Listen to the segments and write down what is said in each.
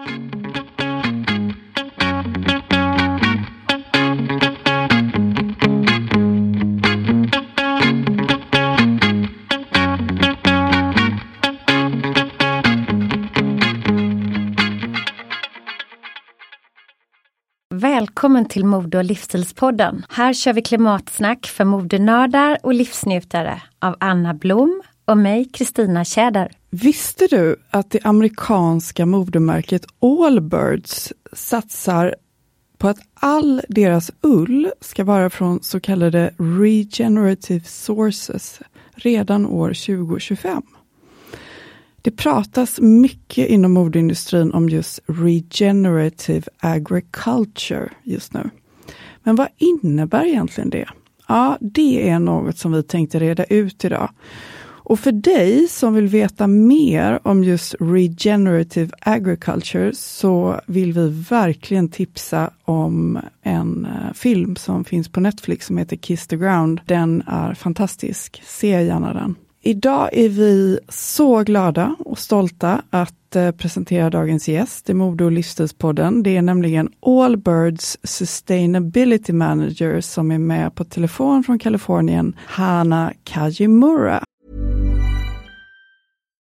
Välkommen till Mode och livsstilspodden. Här kör vi klimatsnack för modenördar och livsnjutare av Anna Blom och mig, Kristina Tjäder. Visste du att det amerikanska modemärket Allbirds satsar på att all deras ull ska vara från så kallade regenerative sources redan år 2025? Det pratas mycket inom modeindustrin om just regenerative agriculture just nu. Men vad innebär egentligen det? Ja, det är något som vi tänkte reda ut idag. Och för dig som vill veta mer om just regenerative agriculture så vill vi verkligen tipsa om en eh, film som finns på Netflix som heter Kiss the Ground. Den är fantastisk. Se gärna den. Idag är vi så glada och stolta att eh, presentera dagens gäst i Mode och livsstilspodden. Det är nämligen Allbirds Sustainability Manager som är med på telefon från Kalifornien, Hanna Kajimura.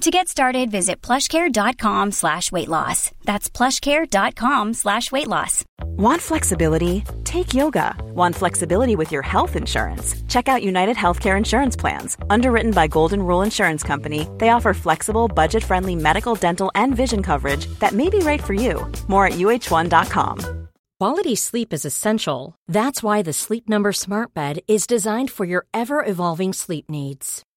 To get started, visit plushcare.com slash weight loss. That's plushcare.com slash weight loss. Want flexibility? Take yoga. Want flexibility with your health insurance? Check out United Healthcare Insurance Plans. Underwritten by Golden Rule Insurance Company, they offer flexible, budget friendly medical, dental, and vision coverage that may be right for you. More at uh1.com. Quality sleep is essential. That's why the Sleep Number Smart Bed is designed for your ever evolving sleep needs.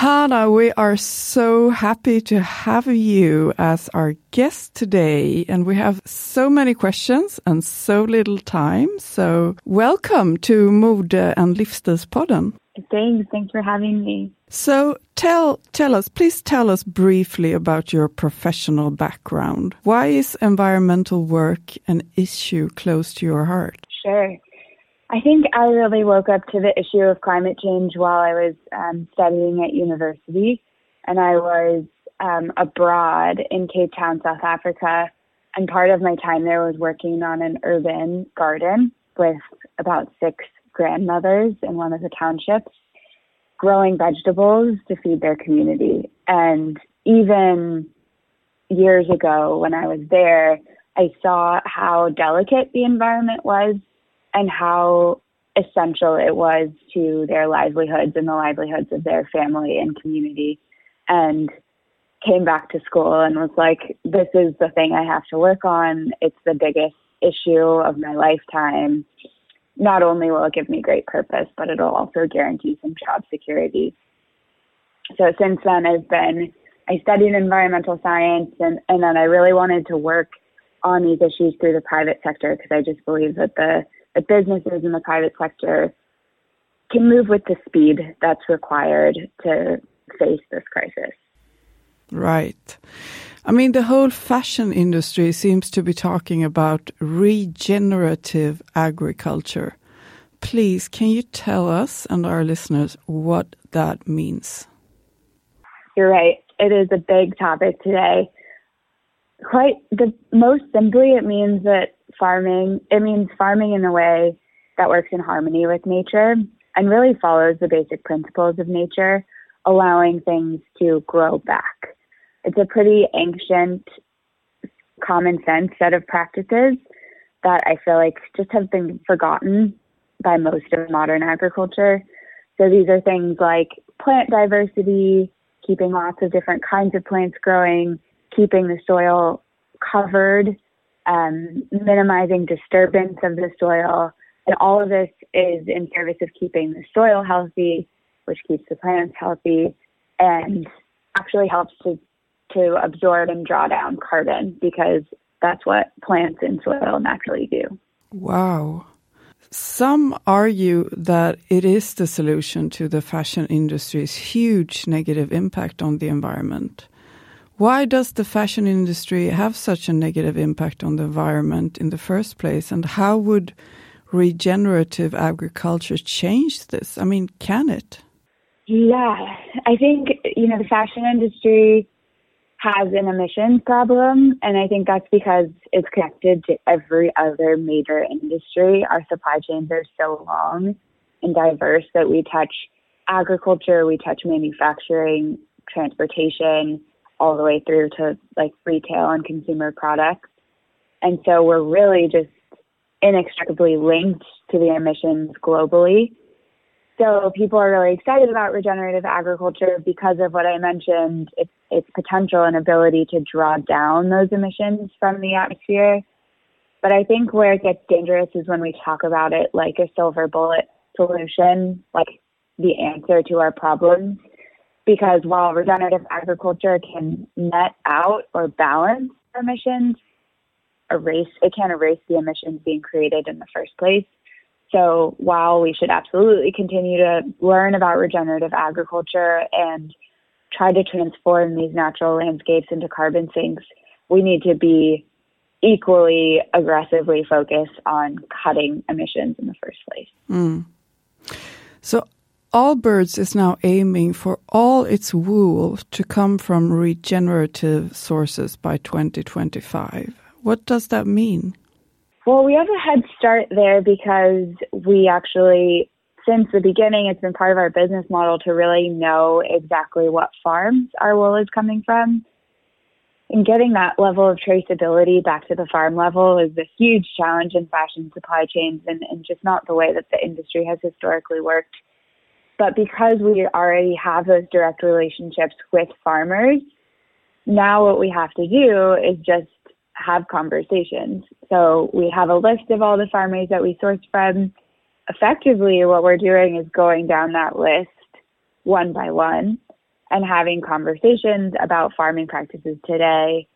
Hana, we are so happy to have you as our guest today. And we have so many questions and so little time. So welcome to Mode and Livsstilspodden. Thanks. Thanks for having me. So tell tell us, please tell us briefly about your professional background. Why is environmental work an issue close to your heart? Sure. I think I really woke up to the issue of climate change while I was um, studying at university, and I was um, abroad in Cape Town, South Africa. And part of my time there was working on an urban garden with about six grandmothers in one of the townships, growing vegetables to feed their community. And even years ago, when I was there, I saw how delicate the environment was and how essential it was to their livelihoods and the livelihoods of their family and community. And came back to school and was like, this is the thing I have to work on. It's the biggest issue of my lifetime. Not only will it give me great purpose, but it'll also guarantee some job security. So since then, I've been, I studied environmental science and, and then I really wanted to work on these issues through the private sector because I just believe that the the businesses in the private sector can move with the speed that's required to face this crisis. Right. I mean, the whole fashion industry seems to be talking about regenerative agriculture. Please, can you tell us and our listeners what that means? You're right. It is a big topic today. Quite the most simply, it means that farming, it means farming in a way that works in harmony with nature and really follows the basic principles of nature. allowing things to grow back. It's a pretty ancient, common sense set of practices that I feel like just have been forgotten by most of modern agriculture. So these are things like plant diversity, keeping lots of different kinds of plants growing, keeping the soil covered, um, minimizing disturbance of the soil. And all of this is in service of keeping the soil healthy, which keeps the plants healthy and actually helps to, to absorb and draw down carbon because that's what plants in soil naturally do. Wow. Some argue that it is the solution to the fashion industry's huge negative impact on the environment. Why does the fashion industry have such a negative impact on the environment in the first place? And how would regenerative agriculture change this? I mean, can it? Yeah, I think, you know, the fashion industry has an emissions problem, and I think that's because it's connected to every other major industry. Our supply chains are so long and diverse that we touch agriculture, we touch manufacturing, transportation, all the way through to like retail and consumer products. And so we're really just inextricably linked to the emissions globally. So people are really excited about regenerative agriculture because of what I mentioned, its, its potential and ability to draw down those emissions from the atmosphere. But I think where it gets dangerous is when we talk about it like a silver bullet solution, like the answer to our problems. Because while regenerative agriculture can net out or balance emissions, erase it can't erase the emissions being created in the first place. So while we should absolutely continue to learn about regenerative agriculture and try to transform these natural landscapes into carbon sinks, we need to be equally aggressively focused on cutting emissions in the first place. Mm. So Allbirds is now aiming for all its wool to come from regenerative sources by 2025. What does that mean? Well, we have a head start there because we actually, since the beginning, it's been part of our business model to really know exactly what farms our wool is coming from. And getting that level of traceability back to the farm level is a huge challenge in fashion supply chains and, and just not the way that the industry has historically worked. But because we already have those direct relationships with farmers, now what we have to do is just have conversations. So we have a list of all the farmers that we source from. Effectively, what we're doing is going down that list one by one and having conversations about farming practices today,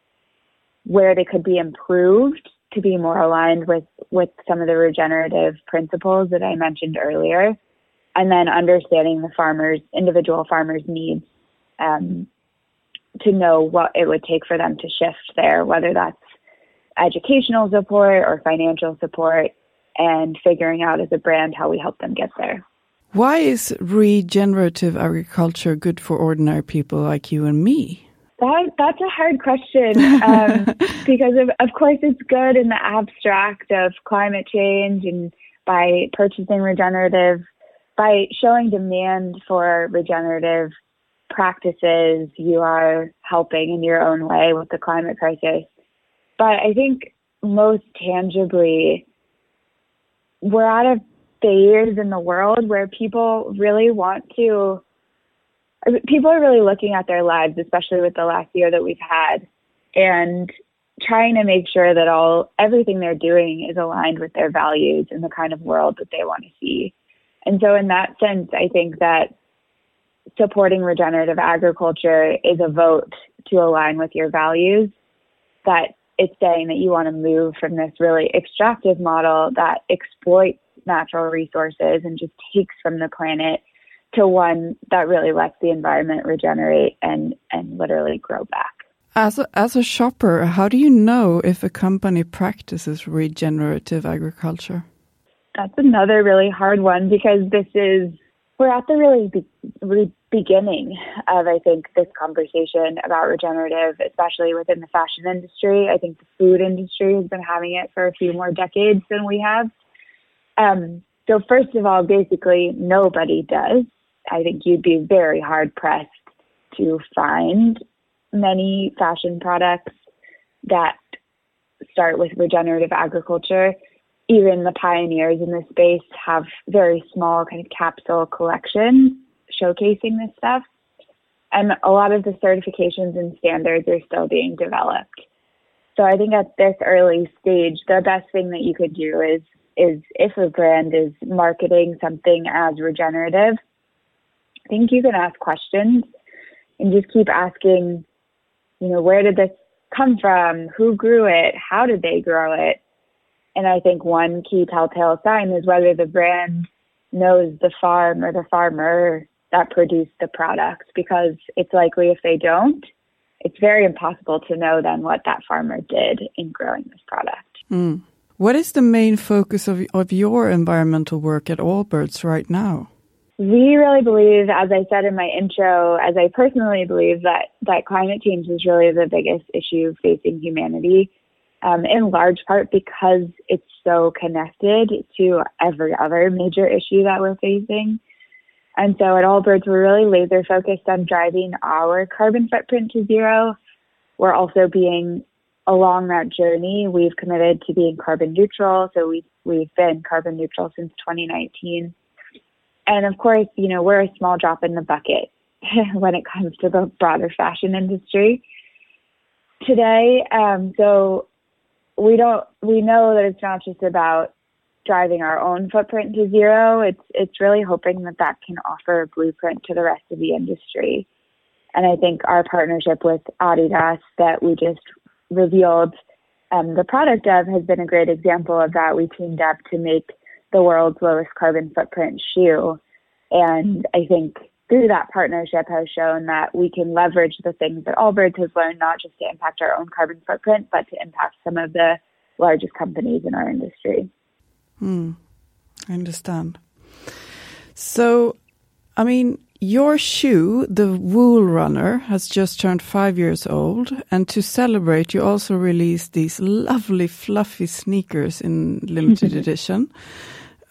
where they could be improved to be more aligned with, with some of the regenerative principles that I mentioned earlier, and then understanding the farmers, individual farmers' needs um, to know what it would take for them to shift there, whether that's educational support or financial support and figuring out as a brand how we help them get there. Why is regenerative agriculture good for ordinary people like you and me? That, that's a hard question um, because, of, of course, it's good in the abstract of climate change and by purchasing regenerative, by showing demand for regenerative practices, you are helping in your own way with the climate crisis. But I think most tangibly, we're at a phase in the world where people really want to, people are really looking at their lives, especially with the last year that we've had, and trying to make sure that all everything they're doing is aligned with their values and the kind of world that they want to see. And so in that sense, I think that supporting regenerative agriculture is a vote to align with your values that it's saying that you want to move from this really extractive model that exploits natural resources and just takes from the planet to one that really lets the environment regenerate and, and literally grow back. As a, as a shopper, how do you know if a company practices regenerative agriculture? That's another really hard one because this is, we're at the really be, beginning of, I think, this conversation about regenerative, especially within the fashion industry. I think the food industry has been having it for a few more decades than we have. Um, so, first of all, basically, nobody does. I think you'd be very hard pressed to find many fashion products that start with regenerative agriculture. Even the pioneers in this space have very small kind of capsule collections showcasing this stuff. And a lot of the certifications and standards are still being developed. So I think at this early stage, the best thing that you could do is is if a brand is marketing something as regenerative, I think you can ask questions and just keep asking, you know, where did this come from? Who grew it? How did they grow it? And I think one key telltale sign is whether the brand knows the farm or the farmer that produced the product, because it's likely if they don't, it's very impossible to know then what that farmer did in growing this product. Mm. What is the main focus of, of your environmental work at Allbirds right now? We really believe, as I said in my intro, as I personally believe that, that climate change is really the biggest issue facing humanity, um, in large part because it's so connected to every other major issue that we're facing. And so at Allbirds, we're really laser focused on driving our carbon footprint to zero. We're also being along that journey. We've committed to being carbon neutral. So we, we've been carbon neutral since 2019 and of course, you know, we're a small drop in the bucket when it comes to the broader fashion industry today. Um, so we don't, we know that it's not just about driving our own footprint to zero. It's, it's really hoping that that can offer a blueprint to the rest of the industry. And I think our partnership with Adidas that we just revealed um, the product of has been a great example of that. We teamed up to make the world's lowest carbon footprint shoe. And I think through that partnership has shown that we can leverage the things that Allbirds has learned, not just to impact our own carbon footprint, but to impact some of the largest companies in our industry. Hmm. I understand. So, I mean, your shoe, the Wool Runner, has just turned five years old. And to celebrate, you also released these lovely, fluffy sneakers in limited edition.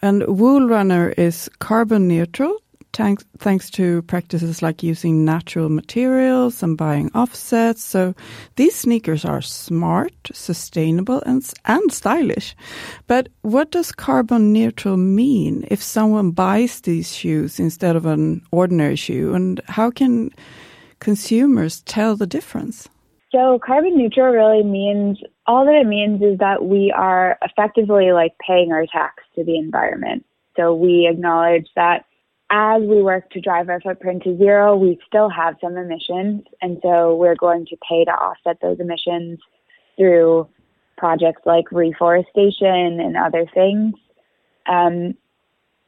And Wool Runner is carbon neutral thanks, thanks to practices like using natural materials and buying offsets. So these sneakers are smart, sustainable, and, and stylish. But what does carbon neutral mean if someone buys these shoes instead of an ordinary shoe? And how can consumers tell the difference? So carbon neutral really means all that it means is that we are effectively like paying our tax to the environment. So we acknowledge that as we work to drive our footprint to zero, we still have some emissions. And so we're going to pay to offset those emissions through projects like reforestation and other things. Um,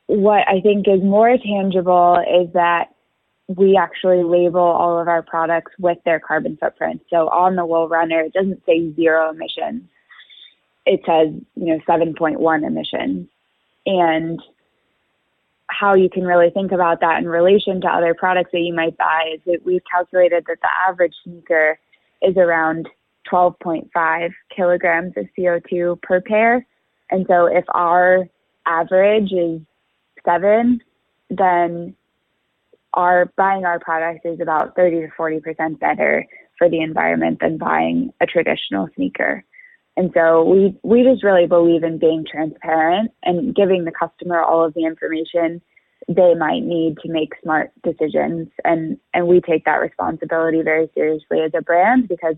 what I think is more tangible is that we actually label all of our products with their carbon footprint. So on the Wool Runner, it doesn't say zero emissions. It says, you know, 7.1 emissions. And how you can really think about that in relation to other products that you might buy is that we've calculated that the average sneaker is around 12.5 kilograms of CO2 per pair. And so if our average is seven, then our buying our product is about 30 to 40 percent better for the environment than buying a traditional sneaker. And so we we just really believe in being transparent and giving the customer all of the information they might need to make smart decisions and and we take that responsibility very seriously as a brand because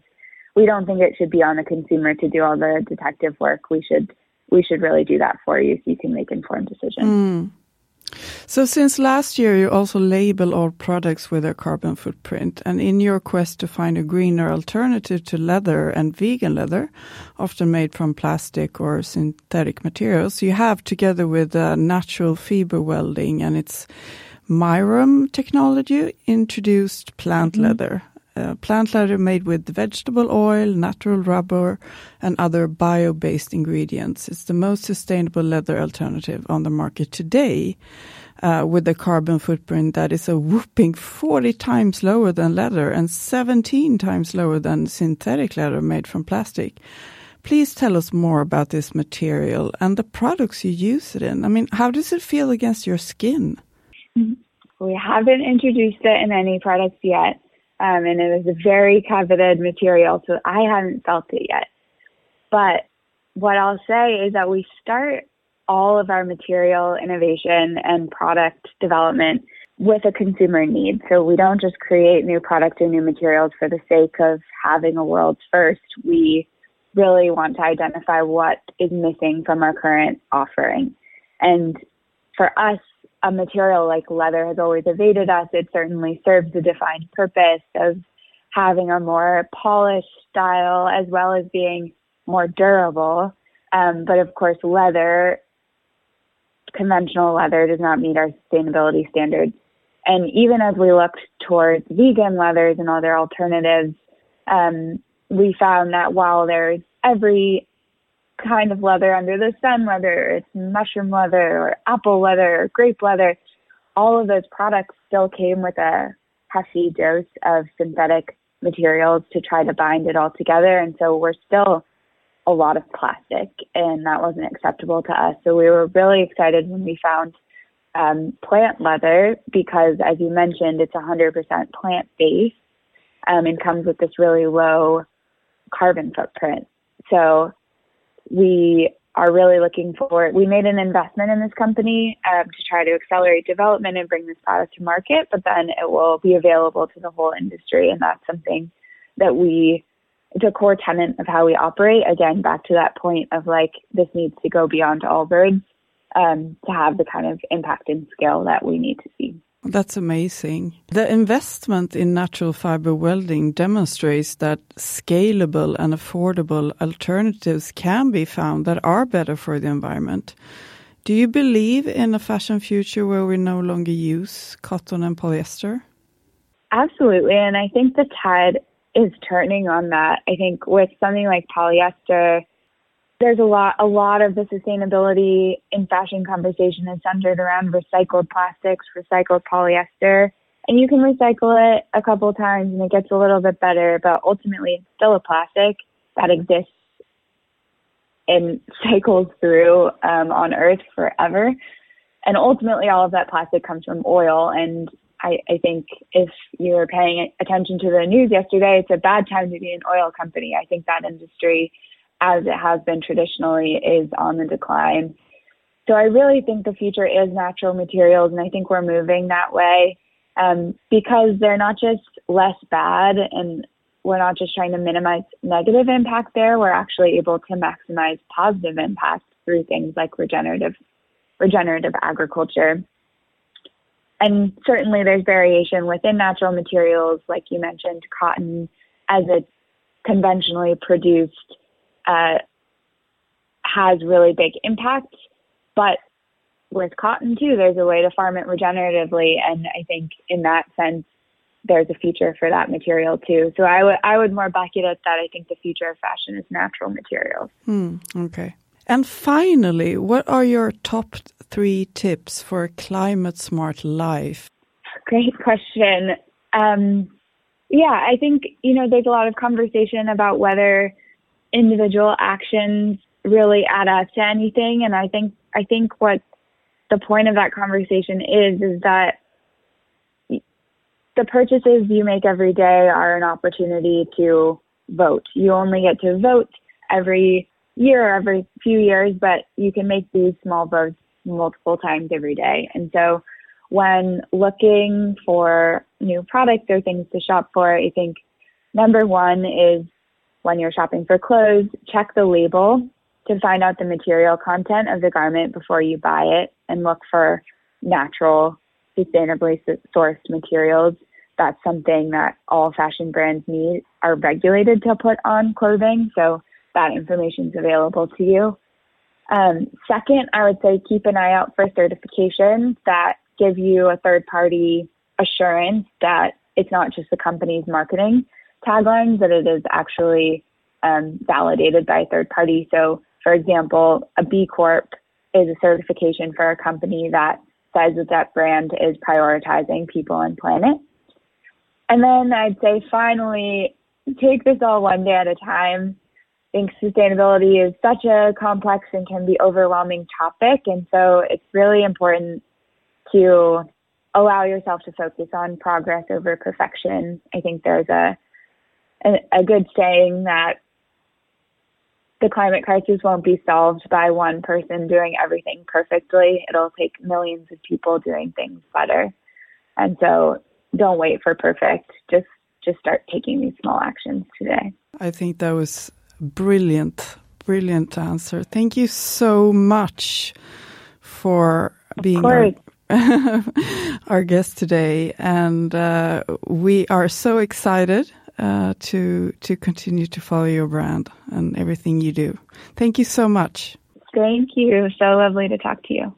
we don't think it should be on the consumer to do all the detective work. We should we should really do that for you so you can make informed decisions. Mm. So since last year, you also label all products with their carbon footprint. And in your quest to find a greener alternative to leather and vegan leather, often made from plastic or synthetic materials, you have together with uh, natural fiber welding and its Mirum technology introduced plant mm leather. Uh, plant leather made with vegetable oil, natural rubber, and other bio based ingredients. It's the most sustainable leather alternative on the market today. Uh, with a carbon footprint that is a whooping 40 times lower than leather and 17 times lower than synthetic leather made from plastic. Please tell us more about this material and the products you use it in. I mean, how does it feel against your skin? we haven't introduced it in any products yet. Um, and it is a very coveted material, so I haven't felt it yet. But what I'll say is that we start all of our material innovation and product development with a consumer need. So we don't just create new products or new materials for the sake of having a world's first. We really want to identify what is missing from our current offering. And for us, a material like leather has always evaded us. It certainly serves the defined purpose of having a more polished style as well as being more durable. Um, but of course, leather, conventional leather, does not meet our sustainability standards. And even as we looked towards vegan leathers and other alternatives, um, we found that while there's every kind of leather under the sun, whether it's mushroom leather or apple leather or grape leather, all of those products still came with a hefty dose of synthetic materials to try to bind it all together. And so we're still a lot of plastic, and that wasn't acceptable to us. So we were really excited when we found um, plant leather because, as you mentioned, it's 100% plant based um, and comes with this really low carbon footprint. So we are really looking for. We made an investment in this company um, to try to accelerate development and bring this product to market, but then it will be available to the whole industry, and that's something that we. It's a core tenet of how we operate. Again, back to that point of like this needs to go beyond Allbirds um, to have the kind of impact and scale that we need to see. That's amazing. The investment in natural fiber welding demonstrates that scalable and affordable alternatives can be found that are better for the environment. Do you believe in a fashion future where we no longer use cotton and polyester? Absolutely. And I think the tide is turning on that. I think with something like polyester, there's a lot a lot of the sustainability in fashion conversation is centered around recycled plastics, recycled polyester. And you can recycle it a couple times and it gets a little bit better, but ultimately it's still a plastic that exists and cycles through um, on Earth forever. And ultimately, all of that plastic comes from oil. And I, I think if you were paying attention to the news yesterday, it's a bad time to be an oil company. I think that industry as it has been traditionally, is on the decline. So I really think the future is natural materials, and I think we're moving that way um, because they're not just less bad, and we're not just trying to minimize negative impact there. We're actually able to maximize positive impact through things like regenerative regenerative agriculture. And certainly, there's variation within natural materials, like you mentioned, cotton as a conventionally produced uh, has really big impact. But with cotton too, there's a way to farm it regeneratively, and I think in that sense, there's a future for that material too. So I would I would more bucket it up that I think the future of fashion is natural materials. Hmm, okay. And finally, what are your top three tips for a climate smart life? Great question. Um, yeah, I think you know there's a lot of conversation about whether individual actions really add up to anything. And I think I think what the point of that conversation is is that the purchases you make every day are an opportunity to vote. You only get to vote every year or every few years, but you can make these small votes multiple times every day. And so when looking for new products or things to shop for, I think number one is when you're shopping for clothes, check the label to find out the material content of the garment before you buy it and look for natural, sustainably sourced materials. That's something that all fashion brands need are regulated to put on clothing. So that information is available to you. Um, second, I would say keep an eye out for certifications that give you a third party assurance that it's not just the company's marketing taglines, that it is actually um, validated by a third party. So, for example, a B Corp is a certification for a company that says that that brand is prioritizing people and planet. And then I'd say finally, take this all one day at a time. Think sustainability is such a complex and can be overwhelming topic. And so it's really important to allow yourself to focus on progress over perfection. I think there's a a, a good saying that the climate crisis won't be solved by one person doing everything perfectly. It'll take millions of people doing things better. And so don't wait for perfect. Just just start taking these small actions today. I think that was brilliant, brilliant answer. Thank you so much for being our, our, guest today, and uh, we are so excited uh, to to continue to follow your brand and everything you do. Thank you so much. Thank you. So lovely to talk to you.